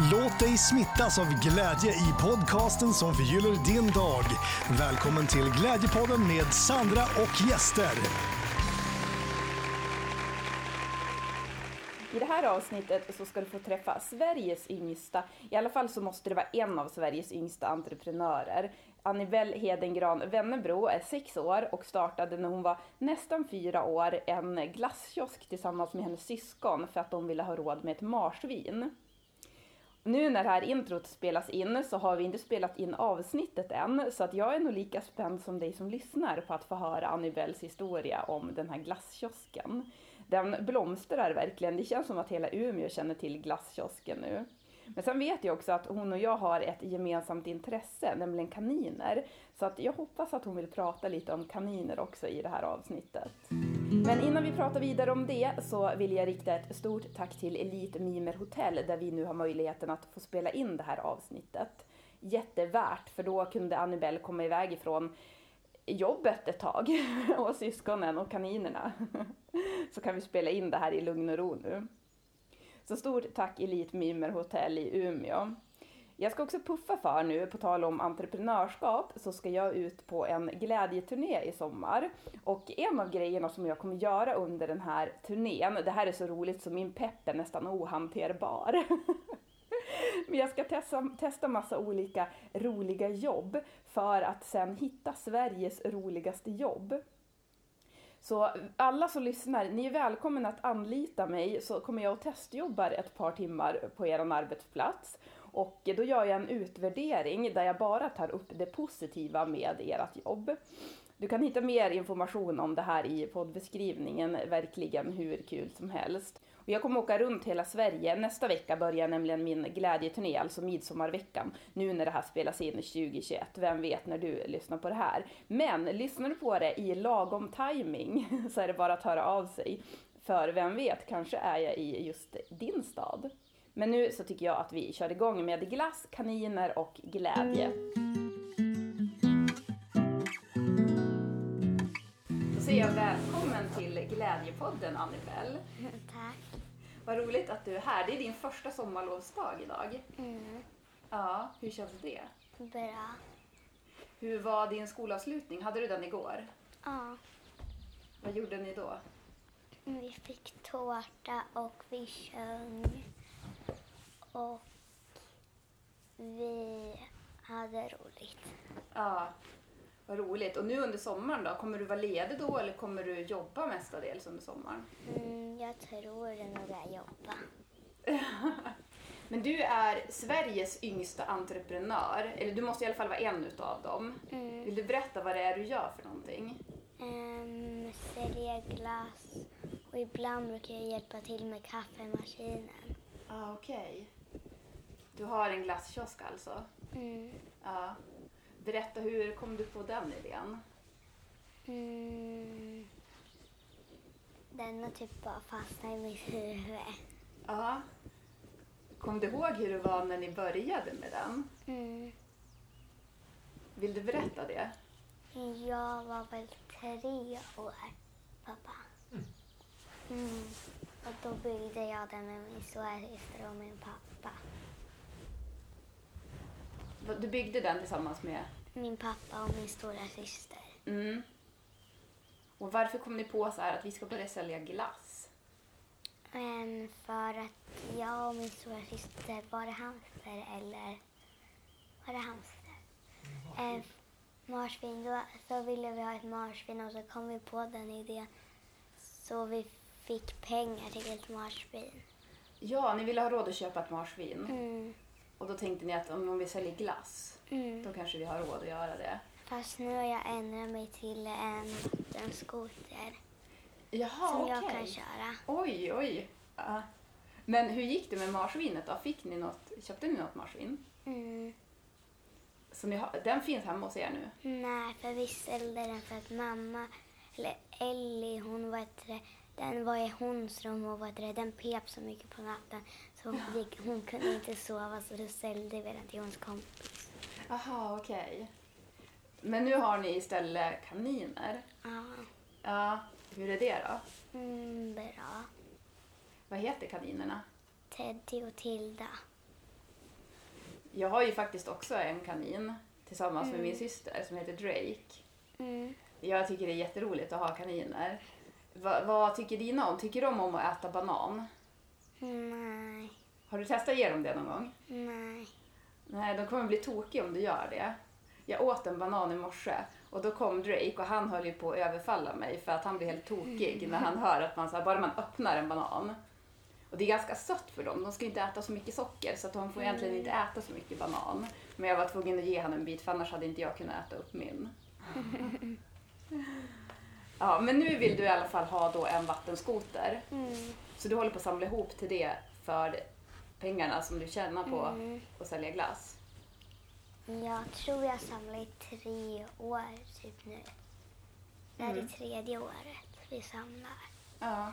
Låt dig smittas av glädje i podcasten som förgyller din dag. Välkommen till Glädjepodden med Sandra och gäster. I det här avsnittet så ska du få träffa Sveriges yngsta, i alla fall så måste det vara en av Sveriges yngsta entreprenörer. Annibel Hedengran Wennebro är sex år och startade när hon var nästan fyra år en glasskiosk tillsammans med hennes syskon för att de ville ha råd med ett marsvin. Nu när det här introt spelas in så har vi inte spelat in avsnittet än, så att jag är nog lika spänd som dig som lyssnar på att få höra Annibels historia om den här glasskiosken. Den blomstrar verkligen, det känns som att hela Umeå känner till glasskiosken nu. Men sen vet jag också att hon och jag har ett gemensamt intresse, nämligen kaniner. Så att jag hoppas att hon vill prata lite om kaniner också i det här avsnittet. Men innan vi pratar vidare om det så vill jag rikta ett stort tack till Elite Mimer Hotel där vi nu har möjligheten att få spela in det här avsnittet. Jättevärt, för då kunde Annabelle komma iväg ifrån jobbet ett tag och syskonen och kaninerna. Så kan vi spela in det här i lugn och ro nu. Så stort tack Elite Mimer Hotel i Umeå. Jag ska också puffa för nu, på tal om entreprenörskap, så ska jag ut på en glädjeturné i sommar. Och en av grejerna som jag kommer göra under den här turnén, det här är så roligt så min pepp är nästan ohanterbar. Men jag ska testa, testa massa olika roliga jobb för att sen hitta Sveriges roligaste jobb. Så alla som lyssnar, ni är välkomna att anlita mig så kommer jag och testjobbar ett par timmar på er arbetsplats. Och då gör jag en utvärdering där jag bara tar upp det positiva med ert jobb. Du kan hitta mer information om det här i poddbeskrivningen, verkligen hur kul som helst. Och jag kommer åka runt hela Sverige. Nästa vecka börjar nämligen min glädjeturné, alltså midsommarveckan. Nu när det här spelas in 2021, vem vet när du lyssnar på det här. Men lyssnar du på det i lagom timing så är det bara att höra av sig. För vem vet, kanske är jag i just din stad. Men nu så tycker jag att vi kör igång med glass, kaniner och glädje. Då säger jag välkommen till Glädjepodden Annibel. Tack. Vad roligt att du är här. Det är din första sommarlovsdag idag. Mm. Ja, hur känns det? Bra. Hur var din skolavslutning? Hade du den igår? Ja. Vad gjorde ni då? Vi fick tårta och vi sjöng. Och vi hade roligt. Ja, vad roligt. Och nu under sommaren då? Kommer du vara ledig då eller kommer du jobba mestadels under sommaren? Mm, jag tror nog är jobba. Men du är Sveriges yngsta entreprenör, eller du måste i alla fall vara en utav dem. Mm. Vill du berätta vad det är du gör för någonting? Um, sälja glass och ibland brukar jag hjälpa till med kaffemaskinen. Ah, okej. Du har en glasskiosk alltså? Mm. Ja. Berätta, hur kom du på den idén? Mm. Den har typ bara fastnat i mitt huvud. Ja. Kom du ihåg hur det var när ni började med den? Mm. Vill du berätta det? Jag var väl tre år, pappa. Mm. Och då byggde jag den med min storasyster och min pappa. Du byggde den tillsammans med... Min pappa och min stora syster. Mm. Och varför kom ni på så här att vi ska börja sälja glass? Men för att jag och min stora syster, var det hamster eller var det hamster? Eh, marsvin, då, så ville vi ha ett marsvin och så kom vi på den idén. Så vi fick pengar till ett marsvin. Ja, ni ville ha råd att köpa ett marsvin. Mm. Och då tänkte ni att om vi säljer glass, Mm. då kanske vi har råd att göra det. Fast nu har jag ändrat mig till en, en skoter Jaha, som okej. jag kan köra. Oj, oj. Ja. Men hur gick det med marsvinet då? Fick ni något, köpte ni något marsvin? Mm. Så ni har, den finns hemma hos er nu? Nej, för vi ställde den för att mamma, eller Ellie, hon var ett, den var i hons rum och var ett, den pep så mycket på natten så hon, gick, hon kunde inte sova så då ställde vi den till hons kompis. Jaha, okej. Men nu har ni istället kaniner. Ja, Ja, hur är det då? mm, bra. Vad heter kaninerna? Teddy och Tilda. Jag har ju faktiskt också en kanin tillsammans med Mm. min syster som heter Drake. Mm. Jag tycker det är jätteroligt att ha kaniner. Va, vad tycker dina om? Tycker de om att äta banan? Nej. Har du testat att ge dem det någon gång? Nej. Nej, de kommer bli tokiga om du gör det. Jag åt en banan i morse och då kom Drake och han höll ju på att överfalla mig för att han blir helt tokig när han hör att man så här, bara man öppnar en banan. Och det är ganska sött för dem. De ska inte äta så mycket socker så att de får egentligen inte äta så mycket banan. Men jag var tvungen att ge honom en bit för annars hade inte jag kunnat äta upp min. Ja, men nu vill du i alla fall ha då en vattenskoter. Mm. Så du håller på att samla ihop till det för pengarna som du tjänar på Mm. att sälja glass. Jag tror jag samlar i tre år typ nu. Det här är Mm. tredje året vi samlar. Ja.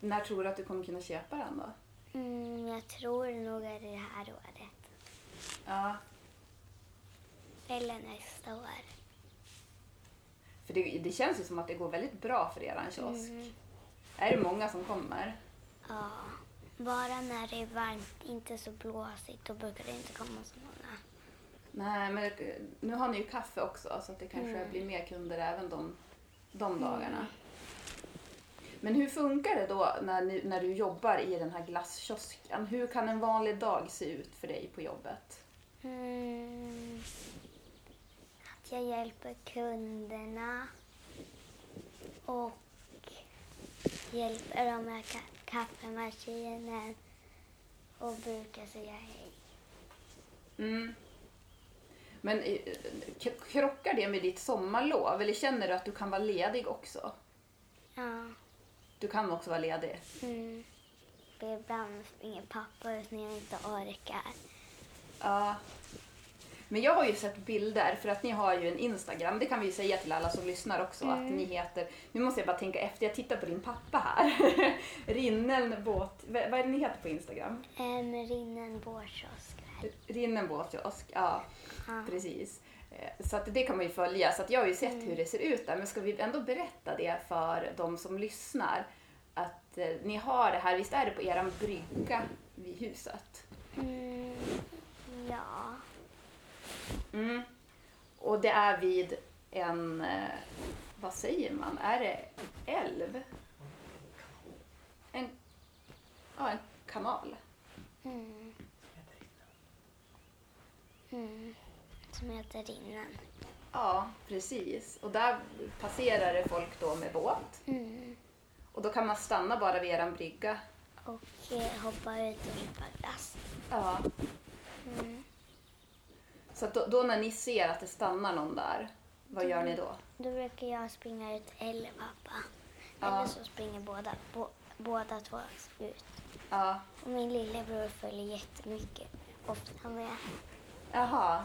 När tror du att du kommer kunna köpa den då? Mm, jag tror nog är det här året. Ja, Eller nästa år. För det, det känns ju som att det går väldigt bra för er kiosk. Mm. Är det många som kommer? Ja. Bara när det är varmt, inte så blåsigt, då brukar det inte komma så många. Nej, men nu har ni ju kaffe också så att det kanske Mm. blir mer kunder även de, de dagarna. Men hur funkar det då när, ni, när du jobbar i den här glasskiosken? Hur kan en vanlig dag se ut för dig på jobbet? Mm. Jag hjälper kunderna och hjälper dem med ka- kaffemaskinen och brukar säga hej. Mm. Men eh, krockar det med ditt sommarlov eller känner du att du kan vara ledig också? Ja. Du kan också vara ledig. Mm. Ibland springer pappa ut när jag inte orkar. Ja. Men jag har ju sett bilder, för att ni har ju en Instagram. Det kan vi ju säga till alla som lyssnar också, att ni heter... Nu måste jag bara tänka efter, jag tittar på din pappa här. Rinnen båt... Vad är det ni heter på Instagram? En rinnen båtkiosk. Rinnen båtkiosk, ja Ja. precis. Eh, Så att det kan man ju följa. Så att jag har ju sett hur det ser ut där. Men ska vi ändå berätta det för de som lyssnar? Att eh, ni har det här, visst är det på eran brygga vid huset? Mm. Ja. Mm. Och det är vid en, eh, vad säger man, är det älv? En, ja, en kanal. Mm. Mm. Som heter Rinnen. Ja, precis. Och där passerar det folk då med båt. Mm. Och då kan man stanna bara vid eran brygga. Och eh, hoppa ut och köpa glass. Ja. Mm. Så då, då när ni ser att det stannar någon där, vad gör ni då? Då brukar jag springa ut eller pappa. Ja. Eller så springer båda, bo, båda två ut. Ja. Och min lillebror följer jättemycket ofta med. Jaha.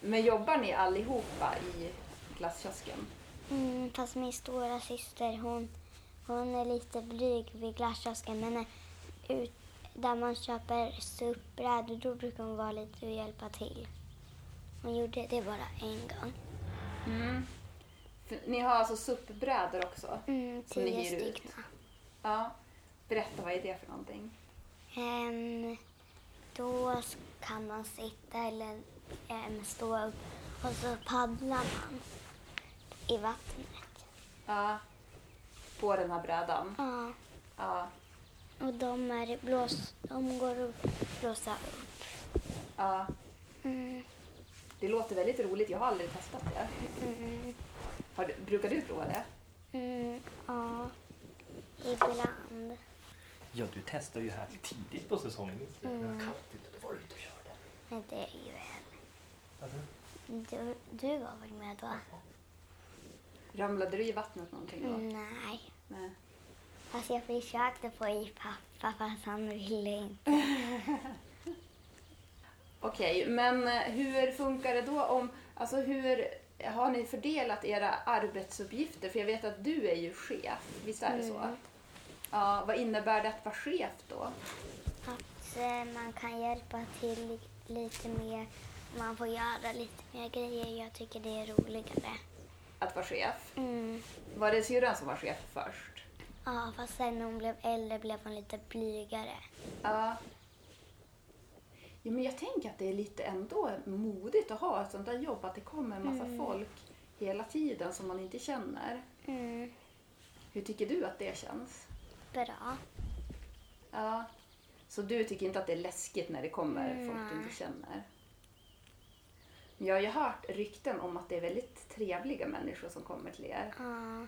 Men jobbar ni allihopa i glasskiosken? Mm, fast min stora syster hon, hon är lite blyg vid glasskiosken men ut, där man köper suppbrädor då brukar hon vara lite och hjälpa till. Hon gjorde det bara en gång. Mm. Ni har alltså suppbrädor också? Mm, ni tio ut? stycken. Ja. Berätta, vad är det för någonting? Ehm, då kan man sitta eller ehm, stå upp och så paddlar man i vattnet. Ja. På den här brädan? Ja, Ja. och de, är blås, de går att blåsa upp. ja. Mm, Det låter väldigt roligt. Jag har aldrig testat det. mm, Har du, brukar du prova det? mm, ja, ibland. Ja, du testar ju här tidigt på säsongen. Mm. Kallt ute, då var du ute och körde. Men det är ju en. Alltså, Du, du var väl med då? Ramlade du i vattnet någonting då? Nej. Nej. Fast jag försökte få i pappa fast han ville inte. Okej, men eh, hur funkar det då om... Alltså hur har ni fördelat era arbetsuppgifter? För jag vet att du är ju chef, visst är det så? Mm. Ja, vad innebär det att vara chef då? Att eh, man kan hjälpa till li- lite mer. Man får göra lite mer grejer. Jag tycker det är roligare. Att vara chef? Mm. Var det syrran som var chef först? Ja, fast sen när hon blev äldre blev hon lite blygare. Ja. Ja, men jag tänker att det är lite ändå modigt att ha ett sånt där jobb, att det kommer en massa folk hela tiden som man inte känner. Mm, Hur tycker du att det känns? bra. Ja. Så du tycker inte att det är läskigt när det kommer Mm, folk du inte känner? Jag har ju hört rykten om att det är väldigt trevliga människor som kommer till er. Ja.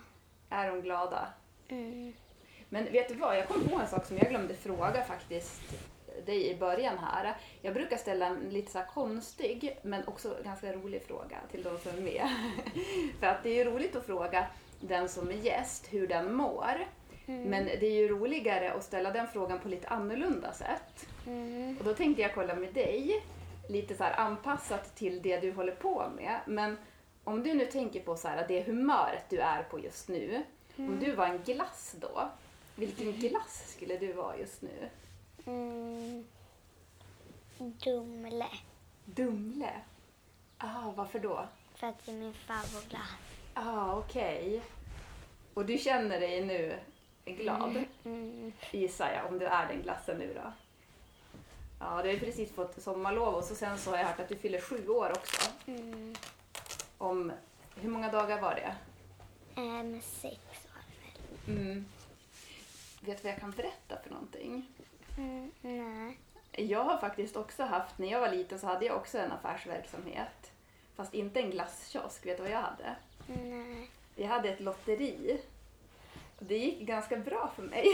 Är de glada? Mm, Men vet du vad, jag kom på en sak som jag glömde fråga faktiskt dig i början här. Jag brukar ställa en lite så konstig men också ganska rolig fråga till de som är med. För att det är ju roligt att fråga den som är gäst hur den mår. Men det är ju roligare att ställa den frågan på lite annorlunda sätt. mm, Och då tänkte jag kolla med dig, lite så anpassat till det du håller på med. Men om du nu tänker på så här, det humöret du är på just nu. Om du var en glass då, vilken glass skulle du vara just nu? Mm. Dumle. Dumle? Ah, varför då? För att det är min favoritglass. Ah, okej. Och du känner dig nu glad, Mm, gissar jag, om du är den glassen nu då? Ja, du har ju precis fått sommarlov och så sen så har jag hört att du fyller sju år också. mm. Om, hur många dagar var det? Ehm, sex väl. Mm. Vet du vad jag kan berätta för någonting? Mm, nej. Jag har faktiskt också haft, när jag var liten så hade jag också en affärsverksamhet. Fast inte en glasskiosk, vet du vad jag hade? Nej. Jag hade ett lotteri. Det gick ganska bra för mig.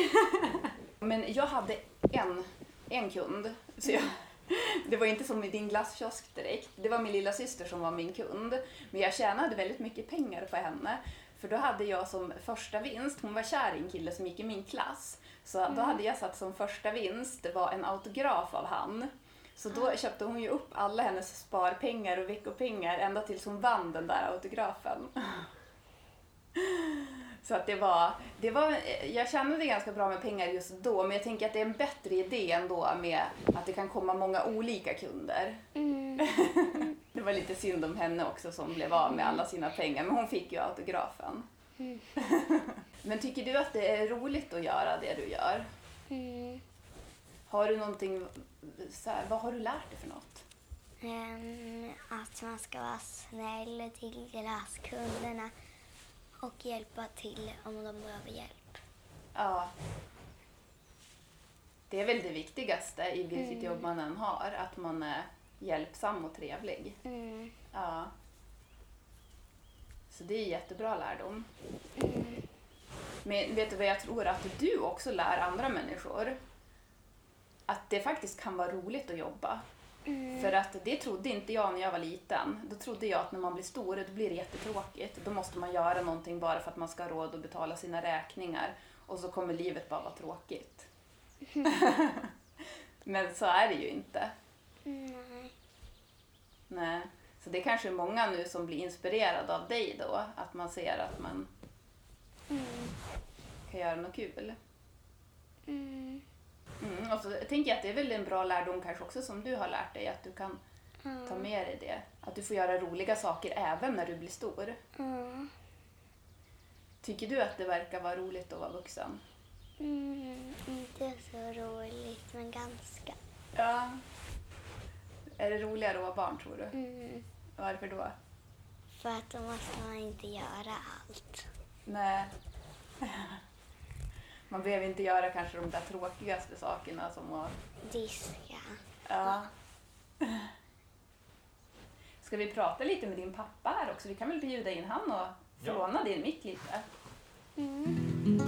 Men jag hade en, en kund. Så jag, det var inte som i din glasskiosk direkt. Det var min lilla syster som var min kund. Men jag tjänade väldigt mycket pengar på henne. För då hade jag som första vinst, hon var kär i en kille som gick i min klass. Så då hade jag satt som första vinst, var en autograf av han. Så då köpte hon ju upp alla hennes sparpengar och veckopengar ända tills hon vann den där autografen. Så att det var, det var, jag tjänade ganska bra med pengar just då, men jag tänker att det är en bättre idé ändå med att det kan komma många olika kunder. Mm, Det var lite synd om henne också som blev av med alla sina pengar, men hon fick ju autografen. Mm. Men tycker du att det är roligt att göra det du gör? mm. Har du någonting, så här, vad har du lärt dig för något? Ehm, att man ska vara snäll till glasskunderna och hjälpa till om de behöver hjälp. Ja. Det är väl det viktigaste i vilket jobb man än har, att man är hjälpsam och trevlig. Mm, Ja. Så det är jättebra lärdom. Men vet du vad jag tror att du också lär andra människor? Att det faktiskt kan vara roligt att jobba. För att det trodde inte jag när jag var liten. Då trodde jag att när man blir stor, då blir det jättetråkigt. Då måste man göra någonting bara för att man ska ha råd att betala sina räkningar. Och så kommer livet bara vara tråkigt. Men så är det ju inte. nej. Nej. Så det kanske är många nu som blir inspirerade av dig då, att man ser att man Mm, kan göra något kul. mm, Mm. Och så tänker jag att det är väl en bra lärdom kanske också som du har lärt dig, att du kan ja, ta med dig det. Att du får göra roliga saker även när du blir stor. ja. Tycker du att det verkar vara roligt att vara vuxen? Mm, inte så roligt, men ganska. Ja. Är det roligare att vara barn tror du? Mm, Varför då? för att då måste man inte göra allt. Nej. Man behöver inte göra kanske de där tråkigaste sakerna som att Diska. Ja. Ska vi prata lite med din pappa här också? Vi kan väl bjuda in han och Ja. låna din mick lite. Mm.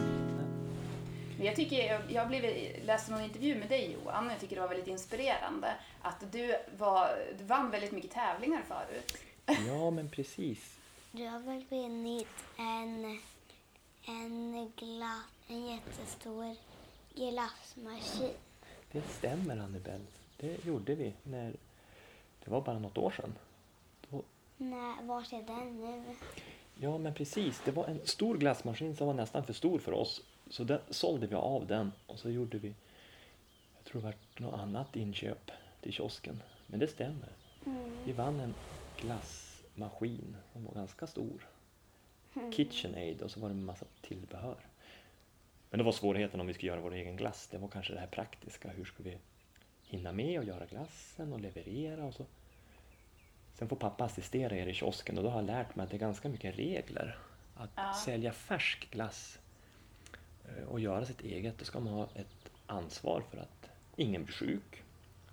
Jag tycker, jag, blev, läste någon intervju med dig Johan, jag tycker det var väldigt inspirerande att du, var, du vann väldigt mycket tävlingar förut. Ja, men precis. Du har väl vunnit en, en jättestor glassmaskin? Det stämmer, Annabelle. Det gjorde vi när det var bara något år sedan. Då, Nej, vart är den nu? ja, men precis. Det var en stor glassmaskin som var nästan för stor för oss. Så den, sålde vi av den och så gjorde vi, jag tror det var något annat inköp till kiosken. Men det stämmer. Vi vann en glassmaskin som var ganska stor. KitchenAid och så var det en massa tillbehör. Men det var svårigheten om vi skulle göra vår egen glass. Det var kanske det här praktiska. Hur ska vi hinna med och göra glassen och leverera och så. Sen får pappa assistera er i kiosken och då har jag lärt mig att det är ganska mycket regler. Att Ja. sälja färsk glass eh, och göra sitt eget, då ska man ha ett ansvar för att ingen blir sjuk,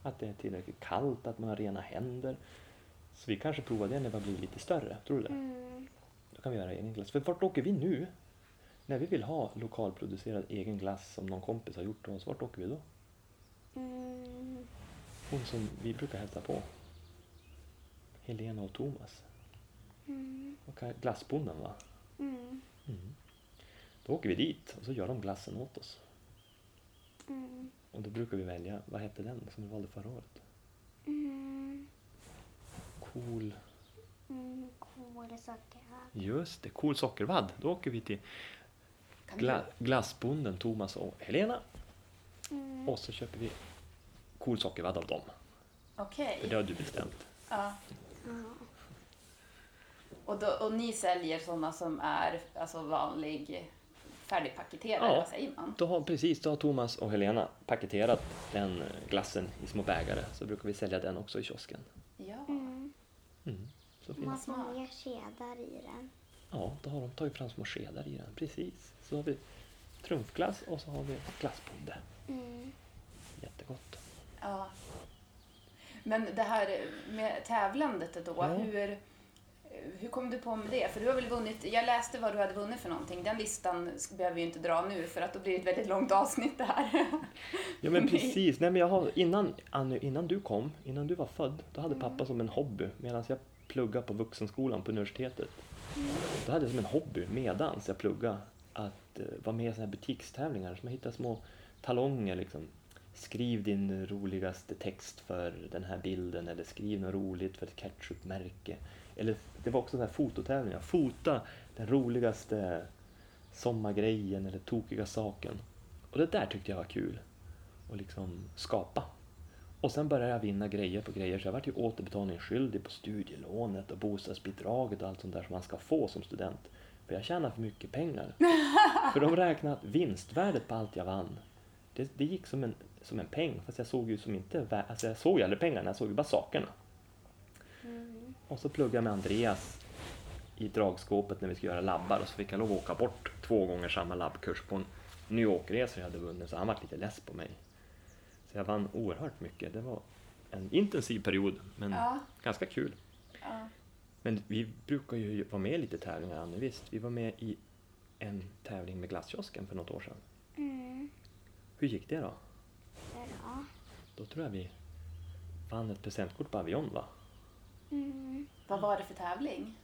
att det är tillräckligt kallt, att man har rena händer. Så vi kanske provar det när vi blir lite större, tror du det? Mm. Då kan vi göra egen glass. För vart åker vi nu? När vi vill ha lokalproducerad egen glass som någon kompis har gjort till oss, vart åker vi då? Mm. Hon som vi brukar hälsa på. Helena och Thomas. Mm. Och glassbonden va? Mm. Mm. Då åker vi dit och så gör de glassen åt oss. Mm. Och då brukar vi välja, vad hette den som vi valde förra året? Mm. Cool, Mm. Cool sockervadd. just det, Cool sockervadd. Då åker vi till gla, glassbonden Thomas och Helena Mm. och så köper vi Cool sockervadd av dem. Okej. För det har du bestämt. Ja. Ja. Och, då, och ni säljer sådana som är alltså vanlig färdigpaketerad, Ja. vad säger man? Då har, precis, då har Thomas och Helena paketerat den glassen i små bägare. Så brukar vi sälja den också i kiosken. Ja. Mm. Mm. Så. Man mer kedar i den. Ja, då har de tagit fram små skedar i den. Precis. Så har vi trumfglass och så har vi glassbonde. Mm. Jättegott. ja. Men det här med tävlandet då, Ja. hur, hur kom du på med det? För du har väl vunnit, jag läste vad du hade vunnit för någonting. Den listan behöver vi ju inte dra nu för att då blir det ett väldigt långt avsnitt det här. Ja men precis. Nej, men jag har, innan, Anny, innan du kom, innan du var född, då hade Mm. pappa som en hobby medan jag pluggade på vuxenskolan på universitetet. Då hade jag som en hobby medans jag pluggade att eh, vara med i såna här butikstävlingar. Så man hittar små talonger liksom. Skriv din roligaste text för den här bilden eller skriv något roligt för ett ketchupmärke. Eller det var också så här fototävlingar. Fota den roligaste sommargrejen eller tokiga saken. Och det där tyckte jag var kul. Att liksom skapa. Och sen började jag vinna grejer på grejer så jag vart ju återbetalningsskyldig på studielånet och bostadsbidraget och allt sånt där som man ska få som student. För jag tjänar för mycket pengar. för de räknade vinstvärdet på allt jag vann. Det, det gick som en, som en peng fast jag såg ju som inte, alltså jag såg ju aldrig pengarna, jag såg ju bara sakerna. Mm. Och så pluggade jag med Andreas i dragskåpet när vi skulle göra labbar och så fick jag lov att åka bort två gånger samma labbkurs på en New York-resa jag hade vunnit så han var lite less på mig. Så jag vann oerhört mycket. Det var en intensiv period men Ja. ganska kul. Ja. Men vi brukar ju vara med i lite tävlingar, Annie, visst? Vi var med i en tävling med glasskiosken för något år sedan. Mm. Hur gick det då? Bra. Då tror jag vi vann ett presentkort på Avion va? Mm. Vad var det för tävling?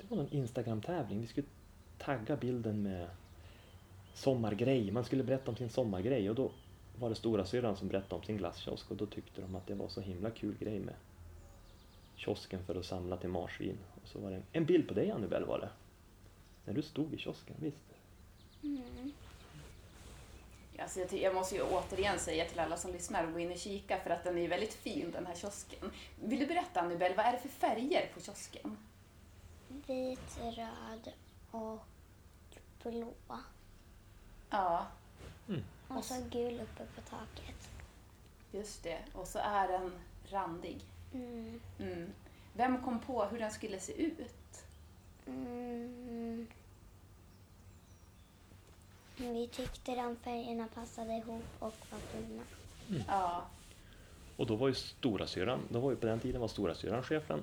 Det var någon Instagram-tävling. Vi skulle tagga bilden med sommargrej. Man skulle berätta om sin sommargrej och då var det stora syrran som berättade om sin glasskiosk och då tyckte de att det var så himla kul grej med kiosken för att samla till marsvin. Och så var det en, en bild på dig Annabelle var det. När du stod i kiosken, visst? Mm. Alltså jag, jag måste ju återigen säga till alla som lyssnar att gå in och kika för att den är väldigt fin den här kiosken. Vill du berätta Annabelle, vad är det för färger på kiosken? Vit, röd och blå. Ja, Och så gul uppe på taket. just det. Och så är den randig. Mm. Mm. Vem kom på hur den skulle se ut? Mm. Vi tyckte de färgerna passade ihop och var fina. Ja, Och då var ju stora syrran, då var ju på den tiden var stora syrran chefen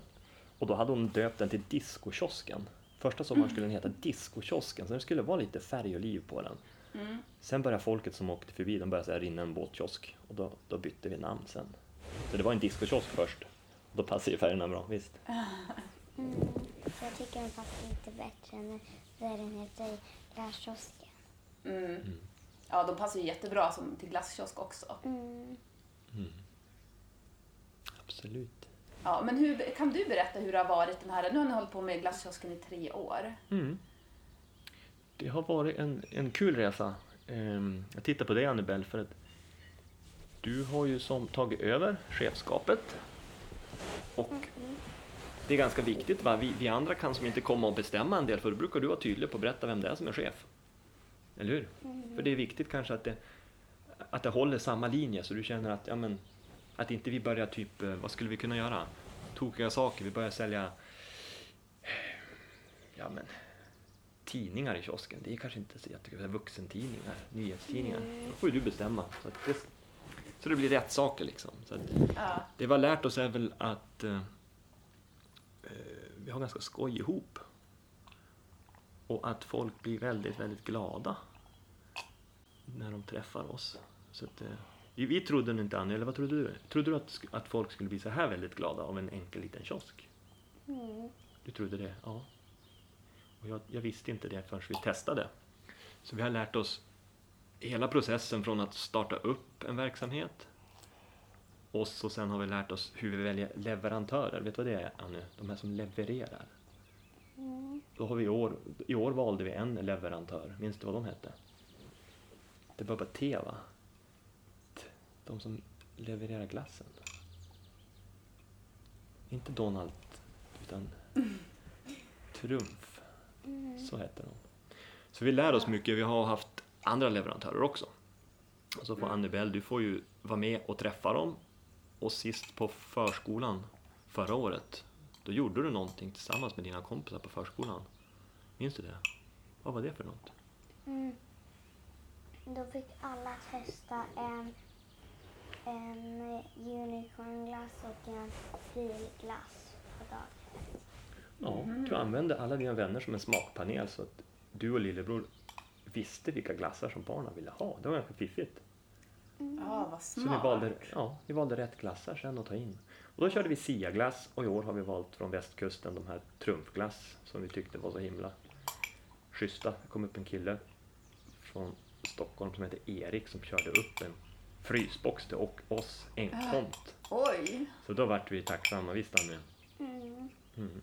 och då hade hon döpt den till Discokiosken. Första sommaren skulle den heta Discokiosken, så det skulle vara lite färg och liv på den. Mm. Sen började folket som åkte förbi, de började säga rinna en båtkiosk och då, då bytte vi namn sen. Så det var en discokiosk först. Och då passade ju färgerna bra, visst. Mm. Så jag tycker den passar lite bättre när den heter Glasskiosken. Mm. Ja, de passar ju jättebra som till glasskiosk också. Mm. Absolut. Ja, men hur, kan du berätta hur det har varit den här, nu har ni hållit på med glasskiosken i tre år. Det har varit en, en kul resa. Ehm, jag tittar på dig Annabelle för att du har ju som tagit över chefskapet. Och det är ganska viktigt. Va? Vi, vi andra kan som inte komma och bestämma en del för då brukar du vara tydlig på att berätta vem det är som är chef. Eller hur? För det är viktigt kanske att det, att det håller samma linje så du känner att ja, men, Att inte vi börjar typ, eh, vad skulle vi kunna göra? Tokiga saker. Vi börjar sälja ja, men, tidningar i kiosken. Det är kanske inte så jättekul. Vuxentidningar, nyhetstidningar. Då får ju du bestämma. Så, det, så det blir rätt saker liksom. Så Ja. det vi har lärt oss är väl att eh, eh, vi har ganska skoj ihop. Och att folk blir väldigt, väldigt glada när de träffar oss. Så att, eh, vi, trodde inte, Annie, eller vad trodde du? Trodde du att, att folk skulle bli så här väldigt glada av en enkel liten kiosk? Mm. Du trodde det? Ja. Och jag, jag visste inte det förrän vi testade. Så vi har lärt oss hela processen från att starta upp en verksamhet och så sen har vi lärt oss hur vi väljer leverantörer. Vet du vad det är, Annu? De här som levererar. Mm. Då har vi i år, I år valde vi en leverantör. Minns du vad de hette? Det var bara T, va? De som levererar glassen. Inte Donald, utan Trumf. Så hette de. Så vi lär oss mycket. Vi har haft andra leverantörer också. Och så får Annibel, du får ju vara med och träffa dem. Och sist på förskolan förra året, då gjorde du någonting tillsammans med dina kompisar på förskolan. Minns du det? Vad var det för något? Mm. Då fick alla testa en, en unicornglass och en filglass på dagen. Ja, du använde alla dina vänner som en smakpanel så att du och lillebror visste vilka glassar som barnen ville ha. Det var ganska fiffigt. Ja, vad Så vi smart. valde, ja, vi valde rätt glassar sen att ta in. Och då körde vi Sia-glass och i år har vi valt från västkusten de här trumfglass som vi tyckte var så himla schyssta. Det kom upp en kille från Stockholm som heter Erik som körde upp en frysbox till och oss enkomt. Oj! Så då vart vi tacksamma, visst Annie? Mm. Mm.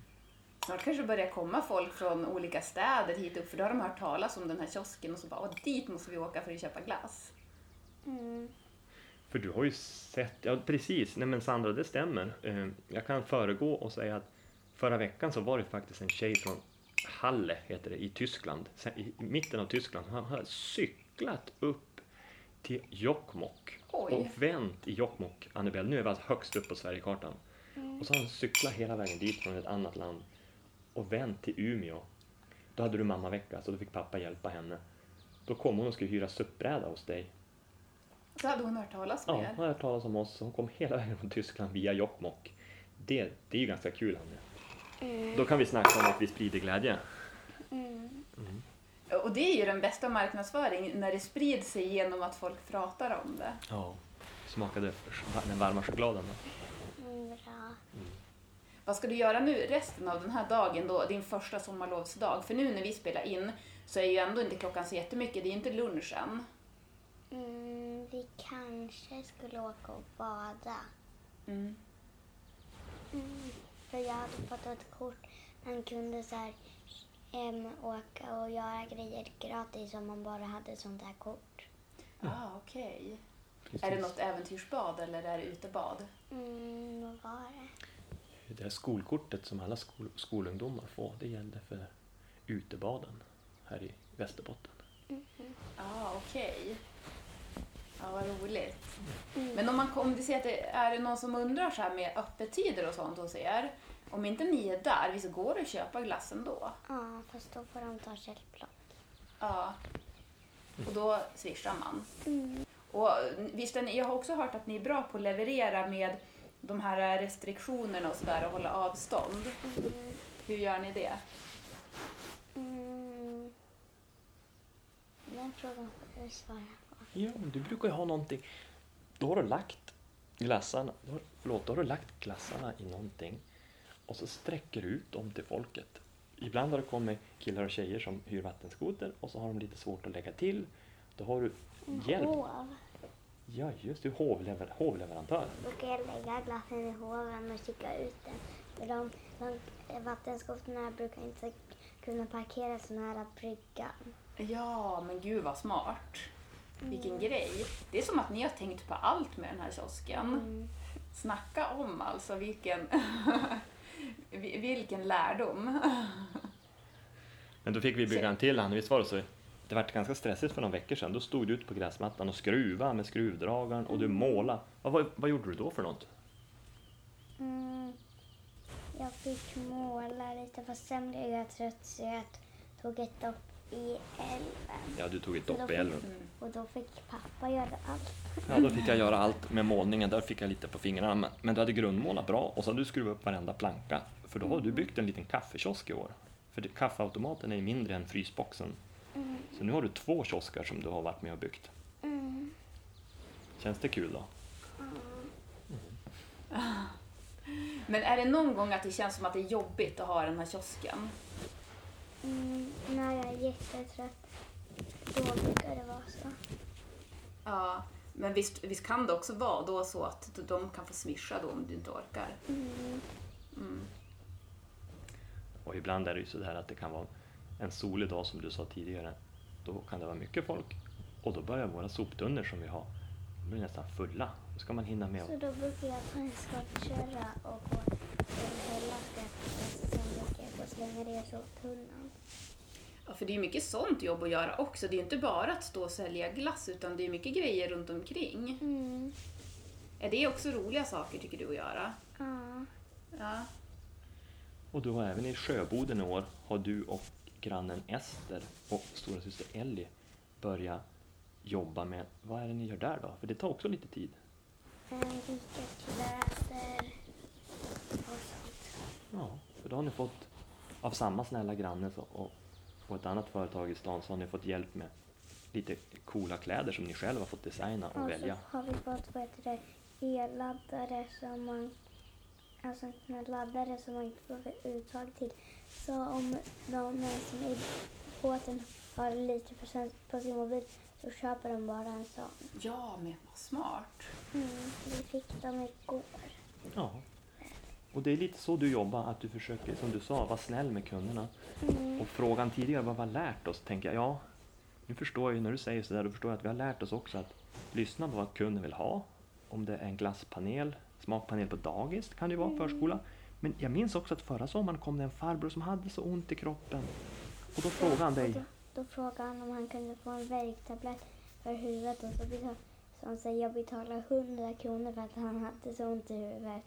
Snart kanske börjar komma folk från olika städer hit upp för då har de hört talas om den här kiosken och så bara Åh, dit måste vi åka för att köpa glass. Mm. För du har ju sett, ja precis, nej men Sandra det stämmer. Eh, Jag kan föregå och säga att förra veckan så var det faktiskt en tjej från Halle, heter det, i Tyskland, i mitten av Tyskland, som hade cyklat upp till Jokkmokk Oj. och vänt i Jokkmokk, Annabelle, nu är vi alltså högst upp på Sverigekartan. Och så har hon cyklat hela vägen dit från ett annat land och vänt till Umeå. Då hade du mammavecka, så då fick pappa hjälpa henne. Då kom hon och skulle hyra SUP-bräda hos dig Så hade hon hört talas Ja, med hon har hört talas om oss. Hon kom hela vägen från Tyskland via Jokkmokk. Det, det är ju ganska kul, Anne. Då kan vi snacka om att vi sprider glädje. Mm. Och det är ju den bästa marknadsföring när det sprids sig genom att folk pratar om det. Ja. Smakade den varma chokladen. då? Mm, Bra. Vad ska du göra nu resten av den här dagen då, din första sommarlovsdag? För nu när vi spelar in så är ju ändå inte klockan så jättemycket, det är inte lunch än. Mm, vi kanske skulle åka och bada. Mm. Mm, för jag hade fått ett kort. Man kunde så här, em, åka och göra grejer gratis om man bara hade sånt här kort. Ah, okej. Är det något äventyrsbad eller är det utebad? Mm, vad var det? Det här skolkortet som alla skol, skolungdomar får, det gällde för utebaden här i Västerbotten. Ah, okej. Ja, vad roligt. Mm. Men om, man, om det, ser att det är det någon som undrar så här med öppettider och sånt hos er. Om inte ni är där, visst går det att köpa glassen då? Ja, fast då får de ta källplock. Ja. Och då swishar man. Mm. Och visst, jag har också hört att ni är bra på att leverera med de här restriktionerna och sådär och hålla avstånd. Mm. Hur gör ni det? Mm. Den frågan får du svara på. Ja, du brukar ju ha någonting. Då har du lagt glassarna, då har, förlåt, då har du lagt glassarna i någonting och så sträcker du ut dem till folket. Ibland har det kommit killar och tjejer som hyr vattenskoter och så har de lite svårt att lägga till. Då har du hjälp. Hov. Ja, just det, hovlever, hovleverantör. Då kan jag lägga glassen i hoven och kika ut den. För de, de vattenskotrarna brukar inte kunna parkera så nära bryggan. Ja, men gud vad smart. Vilken grej. Det är som att ni har tänkt på allt med den här kiosken. Mm. Snacka om alltså vilken, vilken lärdom. Men då fick vi bygga en till, Anna, visst var det så? Det var ganska stressigt för några veckor sedan. Då stod du ute på gräsmattan och skruvade med skruvdragaren och du målade. Vad, vad, vad gjorde du då för något? Mm. Jag fick måla lite fast sen blev jag trött så jag tog ett dopp i älven. Ja, du tog ett dopp i älven. Och då fick pappa göra allt. Ja, då fick jag göra allt med målningen. Där fick jag lite på fingrarna. Men, men du hade grundmålat bra och så hade du skruvat upp varenda planka. För då har du byggt en liten kaffekiosk i år. För kaffeautomaten är ju mindre än frysboxen. Mm. Så nu har du två kiosker som du har varit med och byggt. Mm. Känns det kul då? Men är det någon gång att det känns som att det är jobbigt att ha den här kiosken? Mm. När jag är jättetrött, då brukar det vara så. Ja, men visst, visst kan det också vara då så att de kan få swisha då om du inte orkar? Mm. Mm. Och ibland är det ju så här att det kan vara en solig dag som du sa tidigare. Då kan det vara mycket folk och då börjar våra soptunnor som vi har, de blir nästan fulla. Då ska man hinna med Så då brukar jag ta en skottkärra och hela skräpet. Sen brukar jag och slänga det i soptunnan. Ja, för det är ju mycket sånt jobb att göra också. Det är inte bara att stå och sälja glass utan det är mycket grejer runt omkring. Mm. Är det också roliga saker tycker du att göra? Ja. Ja. Och du har även i Sjöboden i år har du och grannen Ester och stora syster Ellie börjat jobba med, vad är det ni gör där då? För det tar också lite tid. Eh, Vika kläder och sånt. Ja, för då har ni fått, av samma snälla granne och, och ett annat företag i stan så har ni fått hjälp med lite coola kläder som ni själva har fått designa och Och välja. så har vi fått vad heter det, elladdare som man Alltså en laddare som man inte får uttag till. Så om någon som i båten har lite procent på sin mobil så köper de bara en sån. Ja, men vad smart. Mm, vi fick dem igår. Ja. Och det är lite så du jobbar, att du försöker, som du sa, vara snäll med kunderna. Mm. Och frågan tidigare, vad vi har lärt oss, tänker jag, ja, nu förstår jag ju när du säger sådär, då förstår jag att vi har lärt oss också att lyssna på vad kunden vill ha. Om det är en glasspanel, smakpanel på dagis, kan det ju vara, förskola. Men jag minns också att förra sommaren kom det en farbror som hade så ont i kroppen. Och då frågade han dig, Då, då frågade han om han kunde få en värktablett för huvudet och så, betal, så han säger jag betalar 100 kronor för att han hade så ont i huvudet.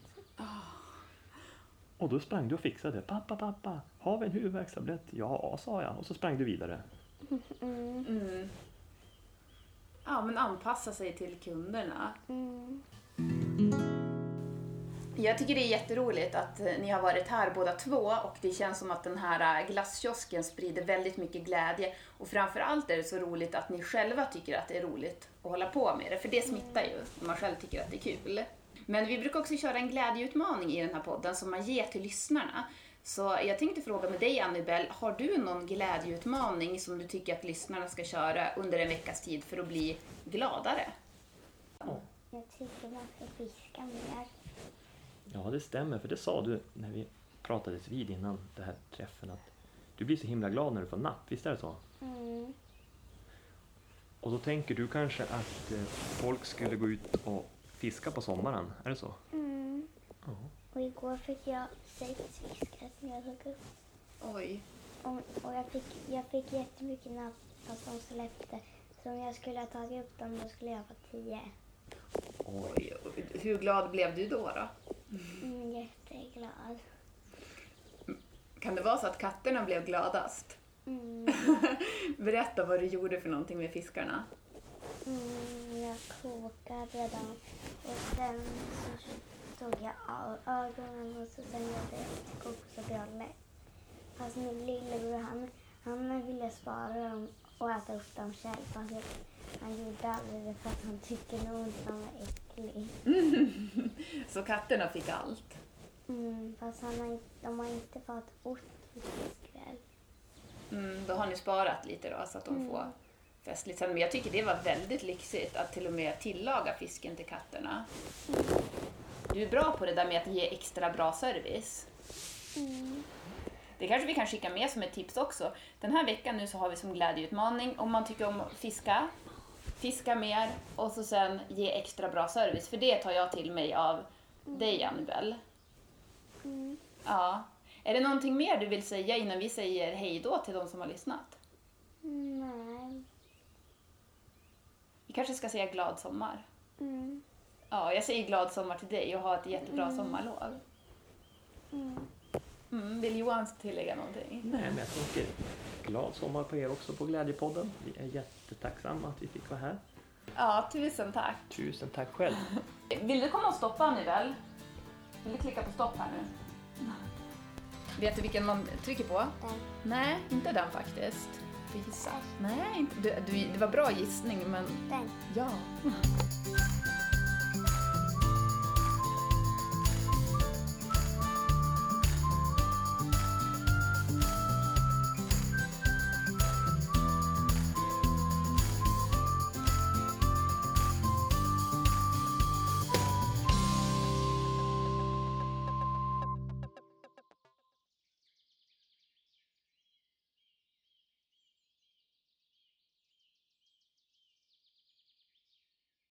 och då sprang du och fixade. Pappa, pappa, har vi en huvudvärkstablett? Ja, sa jag. Och så sprang du vidare. Mm. Mm. Ja, men anpassa sig till kunderna. Mm. Jag tycker det är jätteroligt att eh, ni har varit här båda två och det känns som att den här eh, glasskiosken sprider väldigt mycket glädje och framförallt är det så roligt att ni själva tycker att det är roligt att hålla på med det, för det smittar ju när man själv tycker att det är kul. Men vi brukar också köra en glädjeutmaning i den här podden som man ger till lyssnarna. Så jag tänkte fråga med dig Annibel, har du någon glädjeutmaning som du tycker att lyssnarna ska köra under en veckas tid för att bli gladare? Jag tycker man ska fiska mer. Ja, det stämmer, för det sa du när vi pratades vid innan den här träffen att du blir så himla glad när du får napp, visst är det så? Mm. Och då tänker du kanske att eh, folk skulle gå ut och fiska på sommaren, är det så? Mm. Ja. Och igår fick jag sex fiskar som jag tog upp. Oj. Och, och jag, fick, jag fick jättemycket napp fast de släppte. Så om jag skulle ha tagit upp dem då skulle jag få tio. Oj, hur glad blev du då? då? Mm, jätteglad. Kan det vara så att katterna blev gladast? Mm. Berätta vad du gjorde för någonting med fiskarna. Mm, jag kokade dem och sen så tog jag av ögonen och så sen gjorde jag kokosbolle. Fast min lillebror han, han ville spara dem och äta upp dem själv. Fast jag, han gjorde aldrig det för att han tycker nog inte de var äcklig. Så katterna fick allt. Mm, fast han har, de har inte fått ost till fiskväl. Mm, då har ni sparat lite då så att de Mm. får festligt sen. Men jag tycker det var väldigt lyxigt att till och med tillaga fisken till katterna. Du är bra på det där med att ge extra bra service. Mm. Det kanske vi kan skicka med som ett tips också. Den här veckan nu så har vi som glädjeutmaning om man tycker om att fiska, fiska mer och så sen ge extra bra service. För det tar jag till mig av dig Annibel. Mm. Ja. Är det någonting mer du vill säga innan vi säger hej då till de som har lyssnat? Nej. Vi kanske ska säga glad sommar. Mm. Ja, jag säger glad sommar till dig och ha ett jättebra sommarlov. Mm. Mm, vill Johan tillägga någonting? Nej, men jag tänker glad sommar på er också på Glädjepodden. Vi är jättetacksamma att vi fick vara här. Ja, tusen tack. Tusen tack själv. Vill du komma och stoppa nu väl? Vill du klicka på stopp här nu? Vet du vilken man trycker på? Den. Nej, inte den faktiskt. Får gissa. Nej, inte. Du, du, det var bra gissning, men Den. ja.